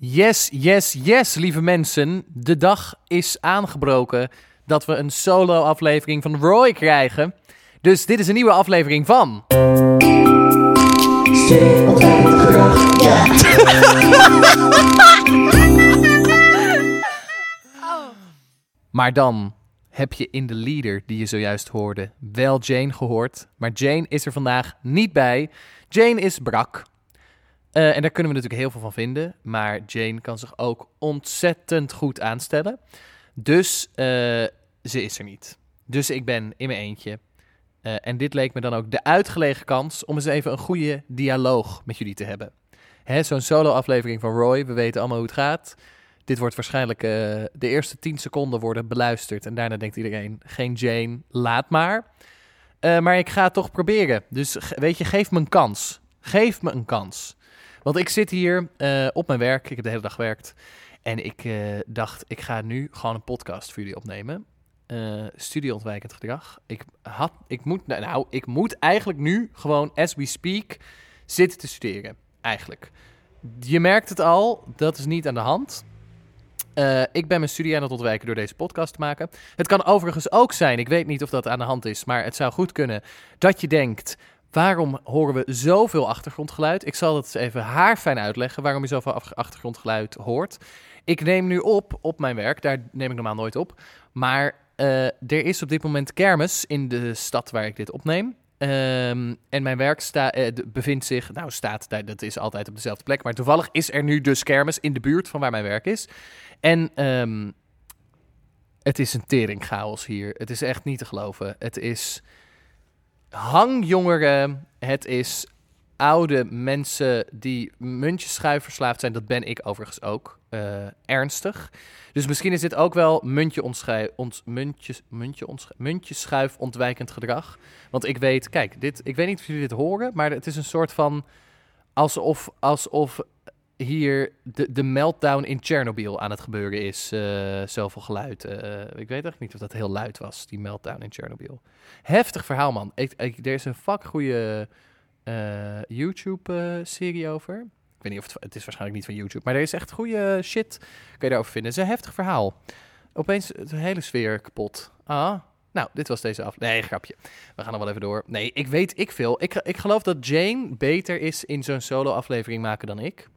Yes, yes, yes, lieve mensen. De dag is aangebroken dat we een solo-aflevering van Roy krijgen. Dus dit is een nieuwe aflevering van. Maar dan heb je in de leader die je zojuist hoorde wel Jane gehoord. Maar Jane is er vandaag niet bij. Jane is brak. Eh, en daar kunnen we natuurlijk heel veel van vinden. Maar Jane kan zich ook ontzettend goed aanstellen. Dus eh, ze is er niet. Dus ik ben in mijn eentje. Eh, en dit leek me dan ook de uitgelegen kans om eens even een goede dialoog met jullie te hebben. Zo'n solo-aflevering van Roy, we weten allemaal hoe het gaat. Dit wordt waarschijnlijk de eerste 10 seconden worden beluisterd. En daarna denkt iedereen, geen Jane, laat maar. Maar ik ga het toch proberen. Dus weet je, geef me een kans. Geef me een kans. Want ik zit hier eh, op mijn werk. Ik heb de hele dag gewerkt. En ik eh, dacht, ik ga nu gewoon een podcast voor jullie opnemen. Eh studieontwijkend gedrag. Ik, had, ik, moet, nou, nou, ik moet eigenlijk nu gewoon, as we speak, zitten te studeren. Eigenlijk. Je merkt het al, dat is niet aan de hand. Ik ben mijn studie aan het ontwijken door deze podcast te maken. Het kan overigens ook zijn, ik weet niet of dat aan de hand is, maar het zou goed kunnen dat je denkt: waarom horen we zoveel achtergrondgeluid? Ik zal dat eens even haarfijn uitleggen waarom je zoveel achtergrondgeluid hoort. Ik neem nu op op mijn werk, daar neem ik normaal nooit op. Maar eh, er is op dit moment kermis in de stad waar ik dit opneem. Ehm, en mijn werk eh, bevindt zich, nou staat, dat is altijd op dezelfde plek, maar toevallig is er nu dus kermis in de buurt van waar mijn werk is. En ehm, het is een teringchaos hier. Het is echt niet te geloven. Het is hangjongeren. Het is oude mensen die muntjeschuif verslaafd zijn. Dat ben ik overigens ook. eh, ernstig. Dus misschien is dit ook wel muntje ont, muntjes, muntje muntjeschuif ontwijkend gedrag. Want ik weet, kijk, dit, ik weet niet of jullie dit horen, maar het is een soort van alsof, alsof hier de, de meltdown in Chernobyl aan het gebeuren is. eh, zoveel geluid. Eh, ik weet echt niet of dat heel luid was, die meltdown in Chernobyl. Heftig verhaal, man. Ik, er is een fuck goede eh, YouTube-serie over. Ik weet niet of het, het is waarschijnlijk niet van YouTube, maar er is echt goede shit. Kun je daarover vinden. Het is een heftig verhaal. Opeens de hele sfeer kapot. Ah. Nou, dit was deze af. Nee, grapje. We gaan nog wel even door. Nee, ik weet ik veel. Ik, ik geloof dat Jane beter is in zo'n solo-aflevering maken dan ik.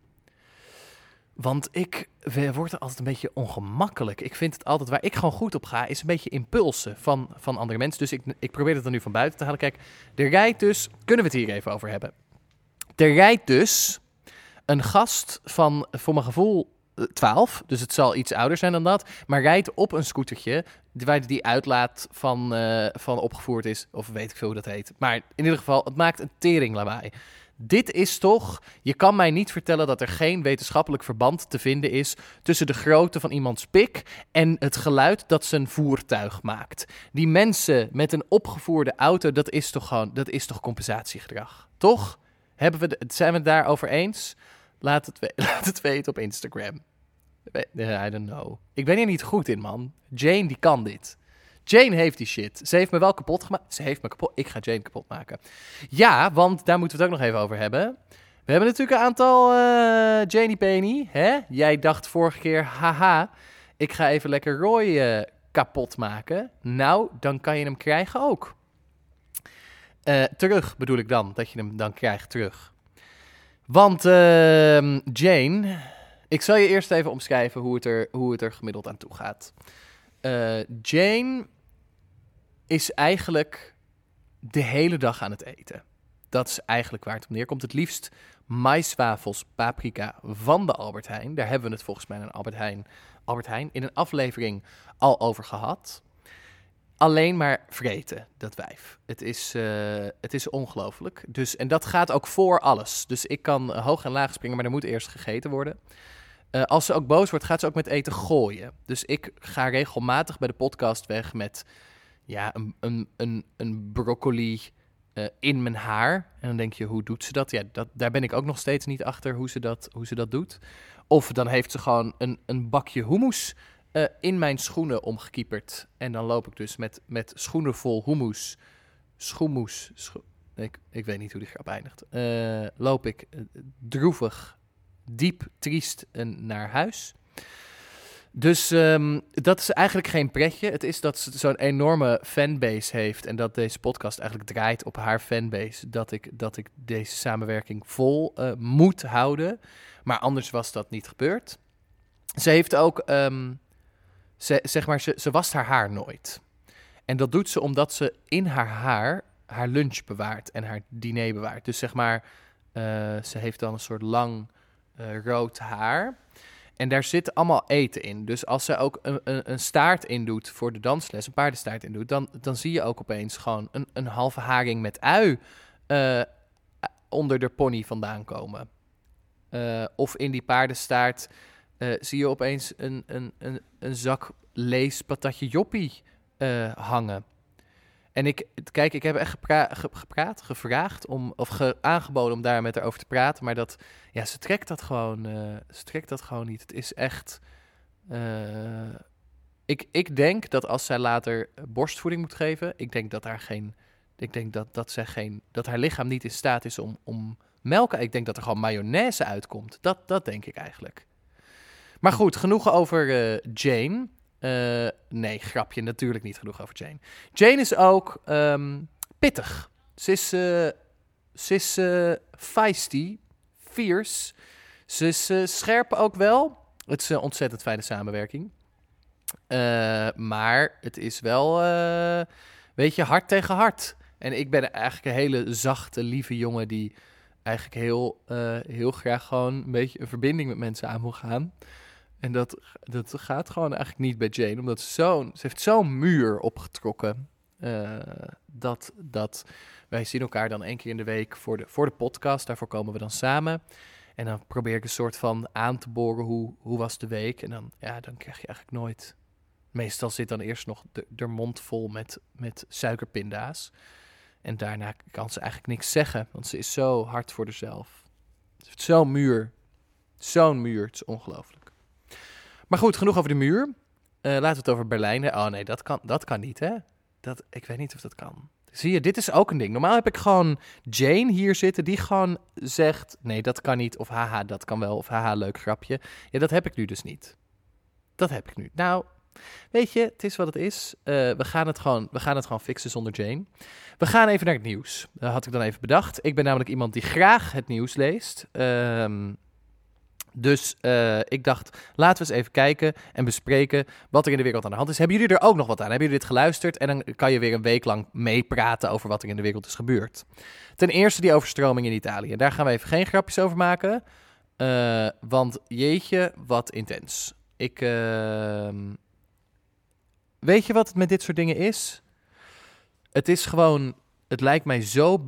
Want ik word er altijd een beetje ongemakkelijk. Ik vind het altijd waar ik gewoon goed op ga, is een beetje impulsen van, van andere mensen. Dus ik, ik probeer het er nu van buiten te halen. Kijk, er rijdt dus, kunnen we het hier even over hebben? Er rijdt dus een gast van, voor mijn gevoel, eh, 12. Dus het zal iets ouder zijn dan dat. Maar rijdt op een scootertje waar die uitlaat van, eh, van opgevoerd is. Of weet ik veel hoe dat heet. Maar in ieder geval, het maakt een tering lawaai. Dit is toch, je kan mij niet vertellen dat er geen wetenschappelijk verband te vinden is tussen de grootte van iemands pik en het geluid dat zijn voertuig maakt. Die mensen met een opgevoerde auto, dat is toch gewoon, dat is toch compensatiegedrag, toch? Hebben we, zijn we het daarover eens? Laat het, laat het weten op Instagram. I don't know. Ik ben hier niet goed in, man. Jane, die kan dit. Jane heeft die shit. Ze heeft me wel kapot gemaakt. Ze heeft me kapot. Ik ga Jane kapot maken. Ja, want daar moeten we het ook nog even over hebben. We hebben natuurlijk een aantal eh Janie Penny. Hè? Jij dacht vorige keer, haha, ik ga even lekker Roy eh, kapot maken. Nou, dan kan je hem krijgen ook. Eh, terug bedoel ik dan, dat je hem dan krijgt terug. Want ehm, Jane, ik zal je eerst even omschrijven hoe het er, hoe het er gemiddeld aan toe gaat. Jane is eigenlijk de hele dag aan het eten. Dat is eigenlijk waar het op neerkomt. Het liefst maiswafels paprika van de Albert Heijn. Daar hebben we het volgens mij in Albert Heijn, Albert Heijn in een aflevering al over gehad. Alleen maar vreten, dat wijf. Het is, eh, het is ongelooflijk. Dus, en dat gaat ook voor alles. Dus ik kan hoog en laag springen, maar er moet eerst gegeten worden. Eh, als ze ook boos wordt, gaat ze ook met eten gooien. Dus ik ga regelmatig bij de podcast weg met ja, een, een, een, een broccoli eh, in mijn haar. En dan denk je, hoe doet ze dat? Ja, dat, daar ben ik ook nog steeds niet achter hoe ze dat, hoe ze dat doet. Of dan heeft ze gewoon een, een bakje hummus eh, in mijn schoenen omgekieperd. En dan loop ik dus met, met schoenen vol hummus, schoemoes, scho- ik, ik weet niet hoe die grap eindigt, Eh, loop ik droevig diep triest naar huis. Dus ehm, dat is eigenlijk geen pretje. Het is dat ze zo'n enorme fanbase heeft en dat deze podcast eigenlijk draait op haar fanbase. Dat ik, dat ik deze samenwerking vol uh, moet houden. Maar anders was dat niet gebeurd. Ze heeft ook, ehm, ze, zeg maar, ze, ze wast haar haar nooit. En dat doet ze omdat ze in haar haar haar lunch bewaart en haar diner bewaart. Dus zeg maar, uh, ze heeft dan een soort lang uh, rood haar. En daar zit allemaal eten in. Dus als ze ook een, een, een, staart in doet voor de dansles, een paardenstaart in doet, dan, dan zie je ook opeens gewoon een, een halve haring met ui uh, onder de pony vandaan komen. Uh, of in die paardenstaart uh, zie je opeens een, een, een, een zak lees patatje joppie hangen. En ik, kijk, ik heb echt gepra ge gepraat, gevraagd om, of ge aangeboden om daar met haar over te praten. Maar dat, ja, ze trekt dat gewoon, uh, ze trekt dat gewoon niet. Het is echt. Uh, ik, ik denk dat als zij later borstvoeding moet geven, ik denk dat haar geen. Ik denk dat, dat, zij geen, dat haar lichaam niet in staat is om, om melken. Ik denk dat er gewoon mayonaise uitkomt. Dat, dat denk ik eigenlijk. Maar goed, genoeg over Jane. Uh, nee, grapje, natuurlijk niet genoeg over Jane. Jane is ook um, pittig. Ze is, uh, ze is uh, feisty, fierce. Ze is scherp ook wel. Het is een ontzettend fijne samenwerking. maar het is wel, weet je, hard tegen hard. En ik ben eigenlijk een hele zachte, lieve jongen die eigenlijk heel, heel graag gewoon een beetje een verbinding met mensen aan moet gaan. En dat, dat gaat gewoon eigenlijk niet bij Jane, omdat ze zo'n, ze heeft zo'n muur opgetrokken. Uh, dat, dat wij zien elkaar dan één keer in de week voor de, voor de podcast. Daarvoor komen we dan samen. En dan probeer ik een soort van aan te boren hoe, hoe was de week. En dan, ja, dan krijg je eigenlijk nooit. Meestal zit dan eerst nog de, de mond vol met, met suikerpinda's. En daarna kan ze eigenlijk niks zeggen, want ze is zo hard voor zichzelf. Ze heeft zo'n muur. Zo'n muur, het is ongelooflijk. Maar goed, genoeg over de muur. Uh, laten we het over Berlijn. Oh nee, dat kan, dat kan niet, hè? Dat, ik weet niet of dat kan. Zie je, dit is ook een ding. Normaal heb ik gewoon Jane hier zitten die gewoon zegt: nee, dat kan niet. Of haha, dat kan wel. Of haha, leuk grapje. Ja, dat heb ik nu dus niet. Dat heb ik nu. Nou, weet je, het is wat het is. Uh, we, gaan het gewoon, we gaan het gewoon fixen zonder Jane. We gaan even naar het nieuws. Had ik dan even bedacht. Ik ben namelijk iemand die graag het nieuws leest. Um, dus uh, ik dacht, laten we eens even kijken en bespreken wat er in de wereld aan de hand is. Hebben jullie er ook nog wat aan? Hebben jullie dit geluisterd? En dan kan je weer een week lang meepraten over wat er in de wereld is gebeurd. Ten eerste die overstroming in Italië. Daar gaan we even geen grapjes over maken. Uh, want jeetje, wat intens. Ik. Uh, weet je wat het met dit soort dingen is? Het is gewoon. Het lijkt mij zo.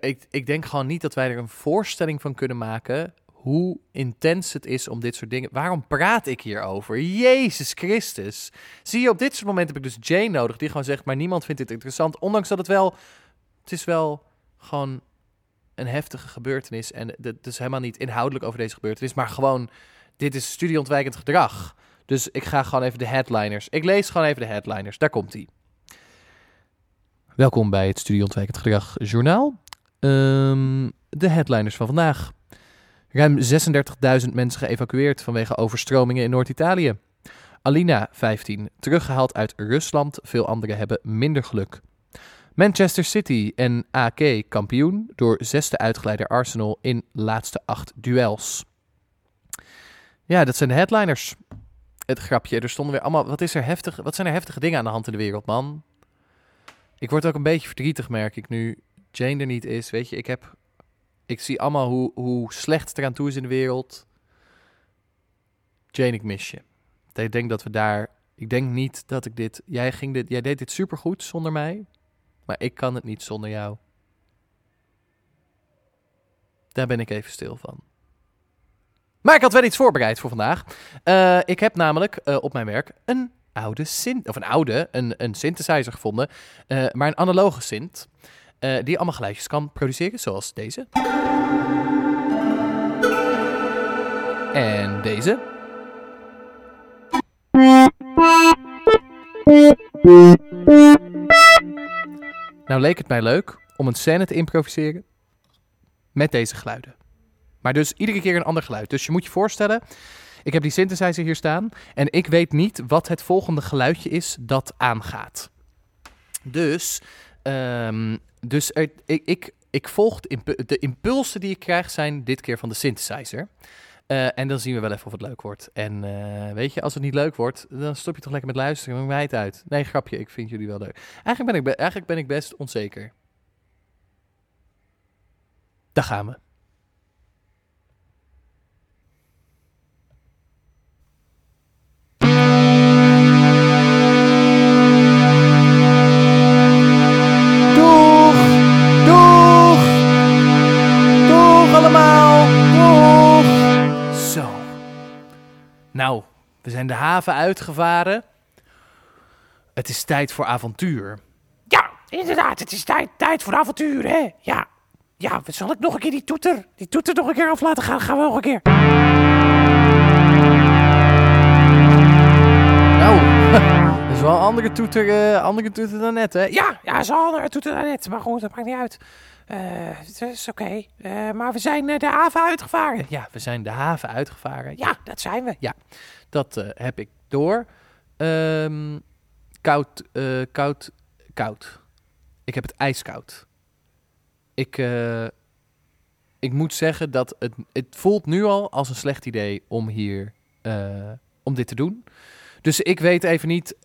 Ik, ik denk gewoon niet dat wij er een voorstelling van kunnen maken hoe intens het is om dit soort dingen. Waarom praat ik hierover? Jezus Christus. Zie je, op dit soort momenten heb ik dus Jane nodig, die gewoon zegt, maar niemand vindt dit interessant. Ondanks dat het wel, het is wel gewoon een heftige gebeurtenis. En het is helemaal niet inhoudelijk over deze gebeurtenis, maar gewoon, dit is studieontwijkend gedrag. Dus ik ga gewoon even de headliners. Ik lees gewoon even de headliners. Daar komt hij. Welkom bij het Studieontwijkend Gedrag Journaal. Um, de headliners van vandaag. Ruim 36.000 mensen geëvacueerd vanwege overstromingen in Noord-Italië. Alina, 15, teruggehaald uit Rusland. Veel anderen hebben minder geluk. Manchester City en AK kampioen door zesde uitgeleider Arsenal in laatste acht duels. Ja, dat zijn de headliners. Het grapje, er stonden weer allemaal. Wat, is er heftig, wat zijn er heftige dingen aan de hand in de wereld, man? Ik word ook een beetje verdrietig, merk ik nu. Jane er niet is. Weet je, ik heb ik zie allemaal hoe, hoe slecht het eraan toe is in de wereld. Jane, ik mis je. Ik denk dat we daar. Ik denk niet dat ik dit. Jij, ging dit, jij deed dit supergoed zonder mij. Maar ik kan het niet zonder jou. Daar ben ik even stil van. Maar ik had wel iets voorbereid voor vandaag. Uh, ik heb namelijk uh, op mijn werk een oude synth, of een oude, een, een synthesizer gevonden, uh, maar een analoge synth. Uh, die allemaal geluidjes kan produceren, zoals deze. En deze. Nou leek het mij leuk om een scène te improviseren met deze geluiden. Maar dus iedere keer een ander geluid. Dus je moet je voorstellen, ik heb die synthesizer hier staan en ik weet niet wat het volgende geluidje is dat aangaat. Dus, ehm, dus ik, ik, ik volg de, impu- de impulsen die ik krijg zijn dit keer van de synthesizer. Eh, en dan zien we wel even of het leuk wordt. En eh, weet je, als het niet leuk wordt, dan stop je toch lekker met luisteren. Maakt mij het uit. Nee, grapje, ik vind jullie wel leuk. Eigenlijk ben ik, eigenlijk ben ik best onzeker. Daar gaan we. Zijn de haven uitgevaren. Het is tijd voor avontuur. Ja, inderdaad, het is tijd, tijd voor avontuur, hè? Ja. Ja, zal ik nog een keer die toeter, die toeter nog een keer af laten gaan? Gaan we nog een keer. Nou, dat is wel een andere toeter, eh, andere toeter dan net, hè? Ja, ja, ze hadden een toeter net, maar goed, dat maakt niet uit. Eh, het is oké. Eh, maar we zijn de haven uitgevaren. Ja, we zijn de haven uitgevaren. Ja, dat zijn we. Dat eh, heb ik door. Ehm, koud, eh, koud, koud. Ik heb het ijskoud. Ik, eh, ik moet zeggen dat het, het voelt nu al als een slecht idee om hier, om dit te doen. Dus ik weet even niet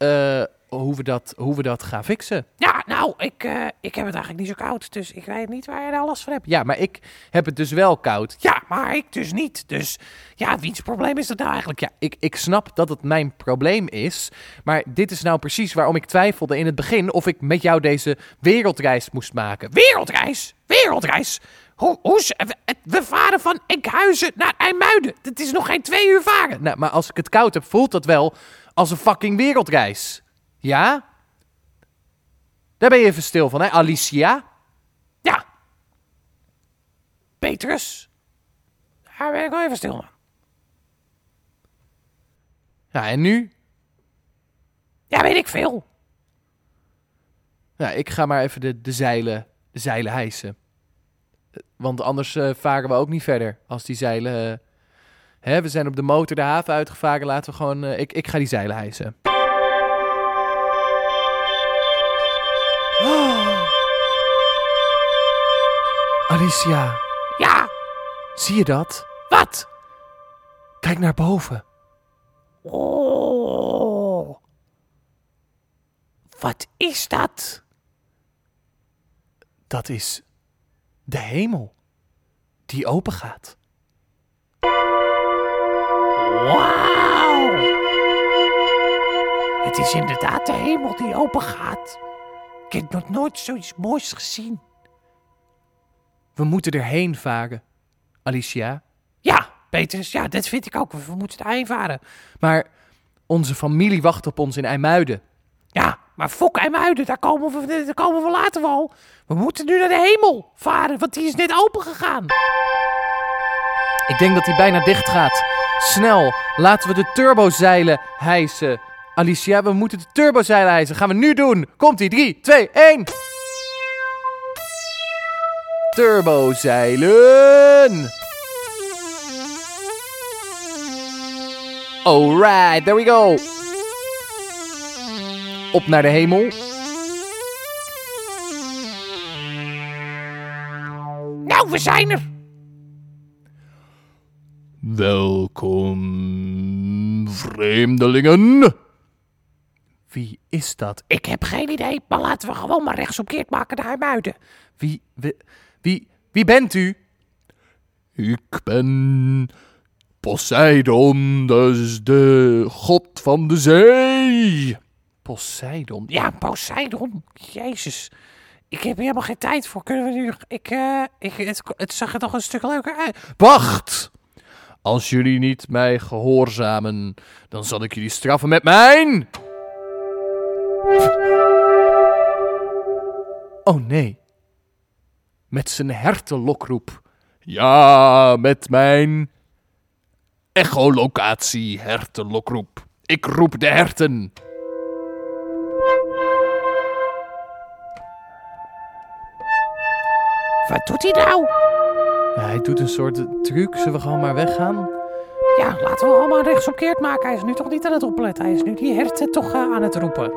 hoe, we dat, hoe we dat gaan fixen. Ja, nou, ik, eh, ik heb het eigenlijk niet zo koud, dus ik weet niet waar je daar last van hebt. Ja, maar ik heb het dus wel koud. Ja, maar ik dus niet. Dus ja, wiens probleem is dat nou eigenlijk? Ja, ik, ik snap dat het mijn probleem is. Maar dit is nou precies waarom ik twijfelde in het begin of ik met jou deze wereldreis moest maken. Wereldreis? Wereldreis? Hoe, hoe, z- we- we varen van Enkhuizen naar IJmuiden. Het is nog geen twee uur varen. Nou, maar als ik het koud heb, voelt dat wel als een fucking wereldreis. Ja? Daar ben je even stil van, hè, Alicia? Ja. Petrus. Daar ben ik wel even stil van. Ja, en nu? Ja, weet ik veel. Ja, ik ga maar even de, de, zeilen, de zeilen hijsen. Want anders eh, varen we ook niet verder als die zeilen... eh, hè, we zijn op de motor de haven uitgevaren. Laten we gewoon... eh, ik, ik ga die zeilen hijsen. Alicia, Ja, zie je dat? wat? Kijk naar boven. Oh. Wat is dat? Dat is de hemel die open gaat. Wauw. Het is inderdaad de hemel die open gaat. Ik heb nog nooit zoiets moois gezien. We moeten erheen varen, Alicia. Ja, Petrus, ja, dat vind ik ook. We moeten daarheen varen. Maar onze familie wacht op ons in IJmuiden. Ja, maar fok IJmuiden, daar komen we, komen we later wel. We moeten nu naar de hemel varen, want die is net open gegaan. Ik denk dat hij bijna dicht gaat. Snel, laten we de turbozeilen hijsen. Alicia, we moeten de turbozeilen hijsen. Gaan we nu doen. Komt-ie. 3, 2, 1. Turbozeilen. Alright, there we go. Op naar de hemel. Nou, we zijn er. Welkom, vreemdelingen. Wie is dat? Ik heb geen idee, maar laten we gewoon maar rechtsomkeerd maken naar IJmuiden. Wie, wie, wie, wie bent u? Ik ben Poseidon, dus de god van de zee. Poseidon. Ja, Poseidon. Jezus. Ik heb hier helemaal geen tijd voor. Kunnen we nu... Ik, eh, ik, het, het zag er toch een stuk leuker uit. Wacht! Als jullie niet mij gehoorzamen, dan zal ik jullie straffen met mijn... Oh nee. Met zijn hertenlokroep. Ja, met mijn echolocatie hertenlokroep. Ik roep de herten. Wat doet hij nou? Ja, hij doet een soort truc. Zullen we gewoon maar weggaan? Ja, laten we allemaal rechtsomkeerd maken. Hij is nu toch niet aan het opletten. Hij is nu die herten toch eh, aan het roepen.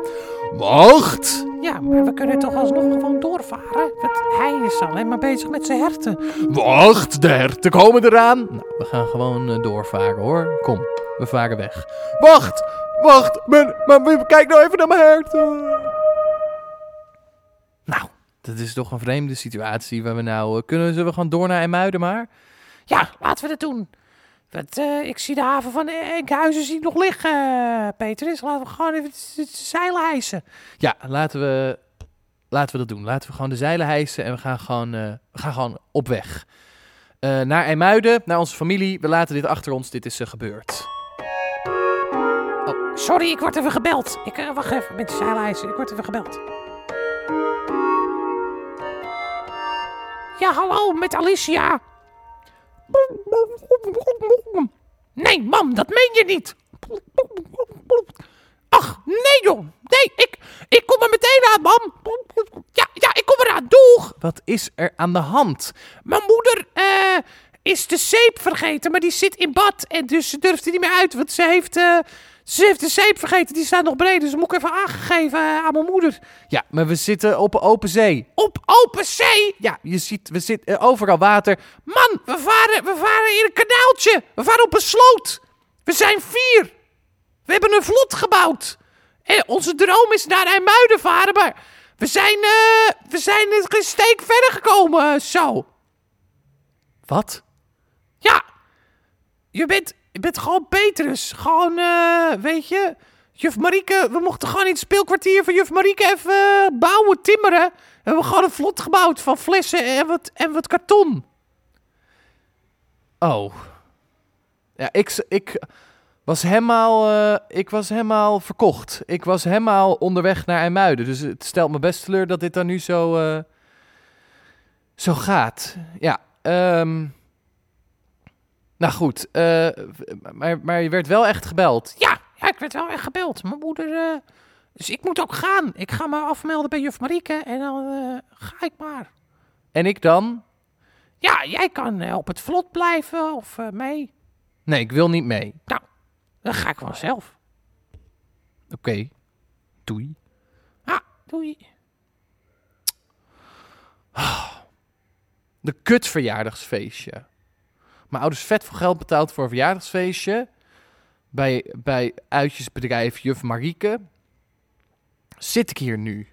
Wacht! Ja, maar we kunnen toch alsnog gewoon doorvaren? Want hij is alleen maar bezig met zijn herten. Wacht, de herten komen eraan. Nou, we gaan gewoon eh, doorvaren hoor. Kom, we varen weg. Wacht, wacht. Men, maar kijk nou even naar mijn herten. Nou, dat is toch een vreemde situatie waar we nou... eh, kunnen zullen we gewoon door naar IJmuiden maar? Ja, laten we dat doen. Eh, ik zie de haven van Enkhuizen zie ik nog liggen, eh, Peter. Dus laten we gewoon even de zeilen hijsen. Ja, laten we, laten we dat doen. Laten we gewoon de zeilen hijsen en we gaan gewoon, eh, we gaan gewoon op weg. Eh, naar IJmuiden, naar onze familie. We laten dit achter ons. Dit is eh, gebeurd. Sorry, ik word even gebeld. Ik, eh, wacht even, met de zeilen hijsen. Ik word even gebeld. Ja, hallo, met Alicia. Nee, mam, dat meen je niet. Ach, nee joh. Nee, ik, ik kom er meteen aan, mam. Ja, ja, ik kom eraan. Doeg. Wat is er aan de hand? Mijn moeder eh, is de zeep vergeten, maar die zit in bad. En dus ze durft er niet meer uit, want ze heeft, eh, ze heeft de zeep vergeten. Die staat nog beneden, dus moet ik even aangegeven eh, aan mijn moeder. Ja, maar we zitten op open zee. Op open zee. Ja, je ziet, we zitten eh, overal water. Man, we varen, we varen in een kanaaltje. We varen op een sloot. We zijn vier. We hebben een vlot gebouwd. En onze droom is naar IJmuiden varen, maar we zijn, eh, we zijn een steek verder gekomen, eh, zo. Wat? Ja, je bent, je bent gewoon Petrus. Gewoon, eh, weet je, juf Marieke, we mochten gewoon in het speelkwartier van juf Marieke even eh, bouwen, timmeren. We hebben gewoon een vlot gebouwd van flessen en wat, en wat karton. Oh. Ja, ik, ik was helemaal, eh, ik was helemaal verkocht. Ik was helemaal onderweg naar IJmuiden. Dus het stelt me best teleur dat dit dan nu zo, zo gaat. Ja, ehm nou goed. eh, maar, maar je werd wel echt gebeld. Ja, ja, ik werd wel echt gebeld. Mijn moeder, eh, dus ik moet ook gaan. Ik ga me afmelden bij juf Marieke en dan eh, ga ik maar. En ik dan? Ja, jij kan op het vlot blijven of mee. Nee, ik wil niet mee. Nou, dan ga ik wel zelf. Oké. Doei. Ja, doei. De kut verjaardagsfeestje. Mijn ouders vet veel geld betaald voor een verjaardagsfeestje. Bij, bij uitjesbedrijf Juf Marieke. Zit ik hier nu?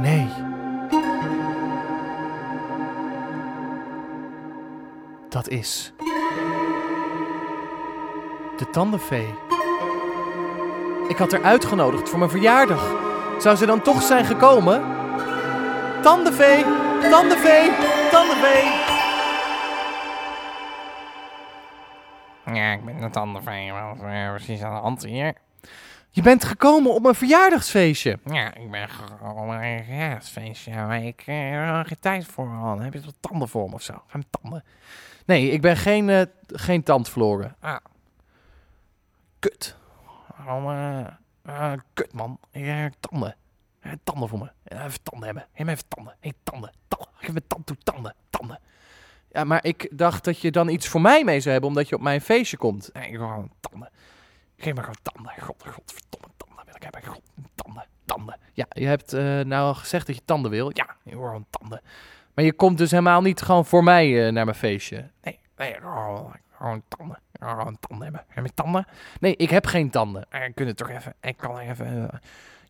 Nee. Dat is... De tandenvee. Ik had haar uitgenodigd voor mijn verjaardag. Zou ze dan toch zijn gekomen? Tandenvee! Tandenvee! Tandenvee! Ja, ik ben het tandenvee. Wat is precies aan de hand hier? Je bent gekomen op mijn verjaardagsfeestje. Ja, ik ben gewoon een verjaardagsfeestje. Ja, maar ik eh, heb er geen tijd voor. Man. Heb je wat tanden voor me of zo? Ga mijn tanden. Nee, ik ben geen, eh, geen tand verloren. Ah. Kut. Waarom, Ah, kut, man. Ik heb tanden. Eh, Tanden voor me. Even tanden hebben. Geef me even tanden. Hey, tanden. tanden. Geef me tand toe. Tanden. Tanden. Ja, maar ik dacht dat je dan iets voor mij mee zou hebben, omdat je op mijn feestje komt. nee, ik wil gewoon tanden. Geef me gewoon tanden. God, godverdomme tanden wil ik hebben. God, tanden, tanden. Ja, je hebt eh, nou al gezegd dat je tanden wil. Ja, ik wil gewoon tanden. Maar je komt dus helemaal niet gewoon voor mij eh, naar mijn feestje. Nee, nee, gewoon, gewoon tanden. Ik wil gewoon tanden hebben. Heb je tanden? Nee, ik heb geen tanden. Eh, Ik kun het toch even, ik kan even eh,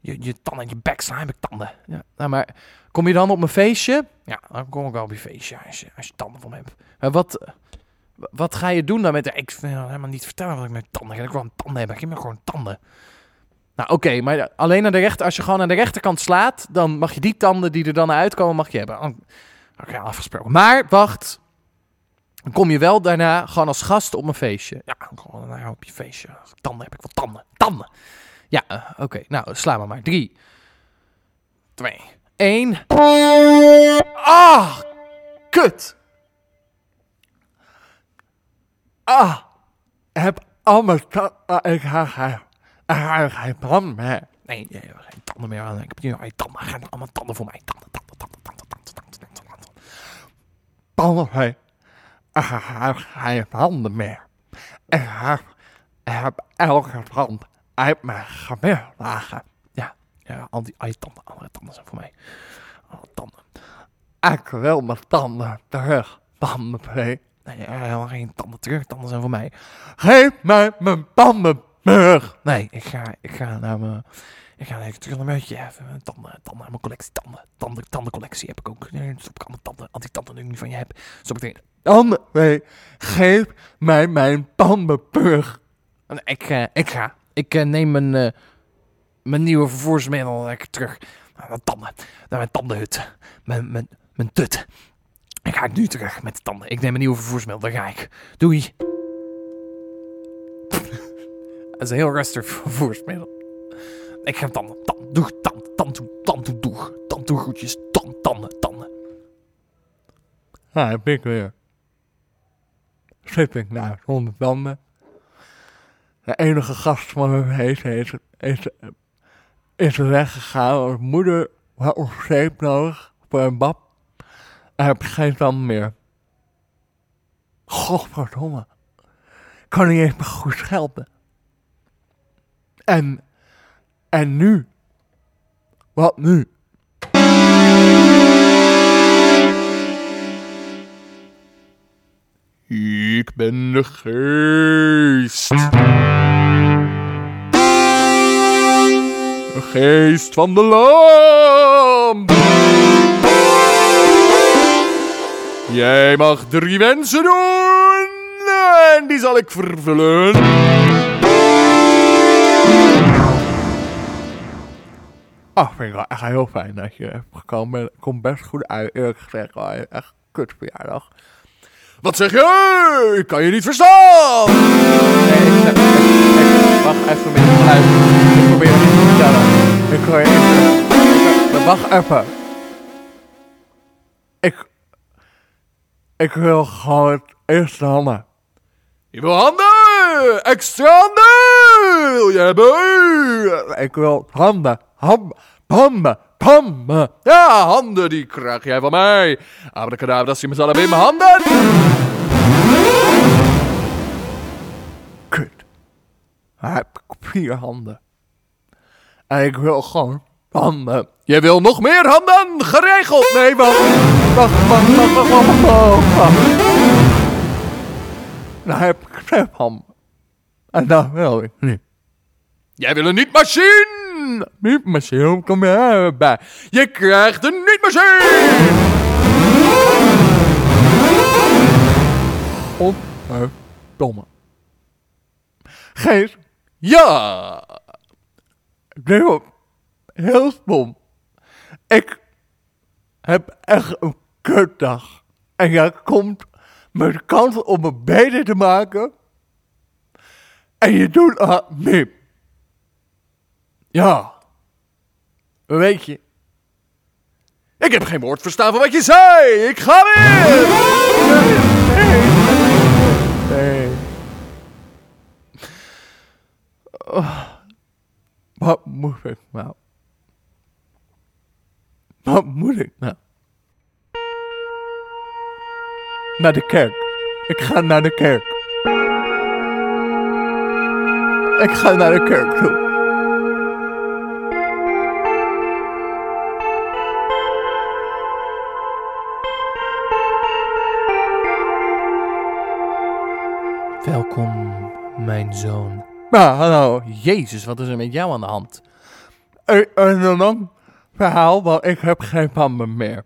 je, je tanden in je bek slaan, heb ik tanden. Ja, nou, maar kom je dan op mijn feestje? Ja, dan kom ik wel op je feestje als je, als je tanden van hebt. Maar wat, wat ga je doen dan met... Ik wil helemaal niet vertellen wat ik met tanden heb. Ik wil een tanden hebben. Geef me gewoon tanden. Nou, oké, maar alleen aan de rechter... Als je gewoon aan de rechterkant slaat, dan mag je die tanden die er dan uitkomen, mag je hebben. Oh, Oké, afgesproken. Maar, wacht. Dan kom je wel daarna gewoon als gast op mijn feestje. Ja, gewoon nou, op je feestje. Tanden heb, ik wil tanden. Tanden. Ja, eh, oké. Nou, sla maar maar. Drie, Twee. één. Ah, kut. Ah, ik heb al mijn tanden. Ik ga geen, plan meer. Nee, nee, geen tanden meer. Ik heb hier geen tanden. Allemaal tanden voor mij. Tanden, tanden, tanden, tanden, tanden, tanden, tanden, tanden. Tanden, hij. Heeft handen meer. Ik heb, elke tand uit mijn gebied lagen. Ja, ja, al die, tanden, andere tanden zijn voor mij. Alle tanden. Ik wil mijn tanden terug. Tanden. Nee, helemaal geen tanden terug. Tanden zijn voor mij. Geef mij mijn tanden Nee, ik ga, ik ga naar mijn... Ik ga even terug naar mijn hutje. Even tanden, tanden, mijn collectie tanden. Tanden, tandencollectie heb ik ook. Nee, stop ik allemaal tanden, anti-tanden die ik niet van je heb. Stop ik erin. Tanden twee. Geef mij mijn tanden terug. En Ik, eh, ik ga. Ik eh, neem mijn, eh, mijn nieuwe vervoersmiddel lekker terug naar mijn tanden. Naar mijn tandenhut. Mijn, mijn, mijn tut. Ik ga nu terug met de tanden. Ik neem mijn nieuwe vervoersmiddel. Daar ga ik. Doei. Dat is een heel rustig vervoersmiddel. Ik ga tanden. Tand, doeg, tand, tand, toe, tand, toe, doeg. Tand, toe, groetjes. Tand, tanden, tanden. Daar heb ik weer. Zit ik daar zonder tanden. De enige gast van mijn feest is, is, is weggegaan. Moeder had nog zeep nodig voor een bab. En heb geen tanden meer. Godverdomme. Ik kan niet eens meer goed schelpen. En, en nu? Wat nu? Ik ben de geest. De geest van de lamp. Jij mag drie wensen doen. En die zal ik vervullen. Ah, vind ik wel echt heel fijn dat je hebt gekomen. Komt best goed uit, eerlijk gezegd. Wel echt kut verjaardag. Wat zeg je? Ik kan je niet verstaan. Nee, ik, zeg- wacht even met geluid. Ik probeer het niet te vertellen. Ik hoor je even. Wacht even. Ik... Ik wil gewoon het eerste handen. Je wil handen. Extra handen. Hebben? Ik wil handen. Handen. Handen. Handen. Ja, handen die krijg jij van mij. Abracadabra, zie mezelf in mijn handen. Kut. Hij heb vier handen. En ik wil gewoon handen. Je wil nog meer handen? Geregeld. Nee, wacht. Wacht, wacht. Dan heb ik zes handen. En dat wil ik niet. Jij wil een niet-machine. Niet machine, kom je erbij. Je krijgt een niet-machine. Godverdomme. Gees, Ja. dit wordt heel stom. Ik heb echt een kutdag. En jij komt met de kans om me beter te maken. En je doet dat niet. Ja. Weet je. Ik heb geen woord verstaan van wat je zei. Ik ga weer. Nee. Oh, wat moet ik nou? Wat moet ik nou? Naar de kerk. Ik ga naar de kerk. Ik ga naar de kerk toe. Welkom, mijn zoon. Maar hallo, Jezus, wat is er met jou aan de hand? een, een lang verhaal, want ik heb geen tanden meer.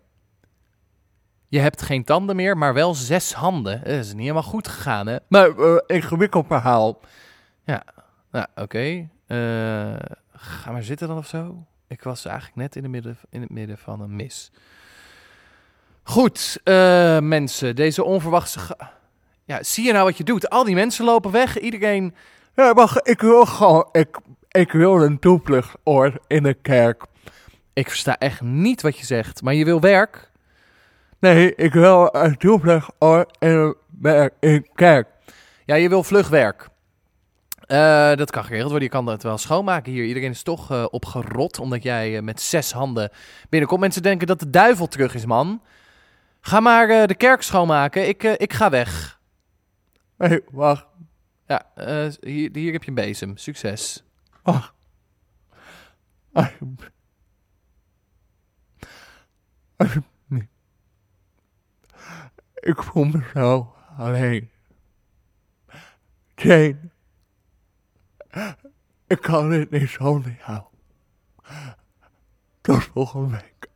Je hebt geen tanden meer, maar wel zes handen. Dat is niet helemaal goed gegaan, hè? Maar uh, ingewikkeld verhaal. Nou, oké. Eh, ga maar zitten dan of zo. Ik was eigenlijk net in, de midden, in het midden van een mis. Goed, eh, mensen. Deze onverwachte... Ja, zie je nou wat je doet? Al die mensen lopen weg. Iedereen... Ja, wacht, ik wil gewoon, ik, ik wil een toevluchtsoord in de kerk. Ik versta echt niet wat je zegt, maar je wil werk? Nee, ik wil een toevluchtsoord in de werk- in de kerk. Ja, je wil vlug Eh, dat kan geregeld worden. Je kan het wel schoonmaken hier. Iedereen is toch eh, opgerot omdat jij eh, met zes handen binnenkomt. Mensen denken dat de duivel terug is, man. Ga maar de kerk schoonmaken. Ik, ik ga weg. Hé, hey, wacht, Ja, hier, hier heb je een bezem. Succes. wacht. Alsjeblieft. Ik voel me zo alleen. Jane. Ik kan dit niet zonder jou. Tot volgende week.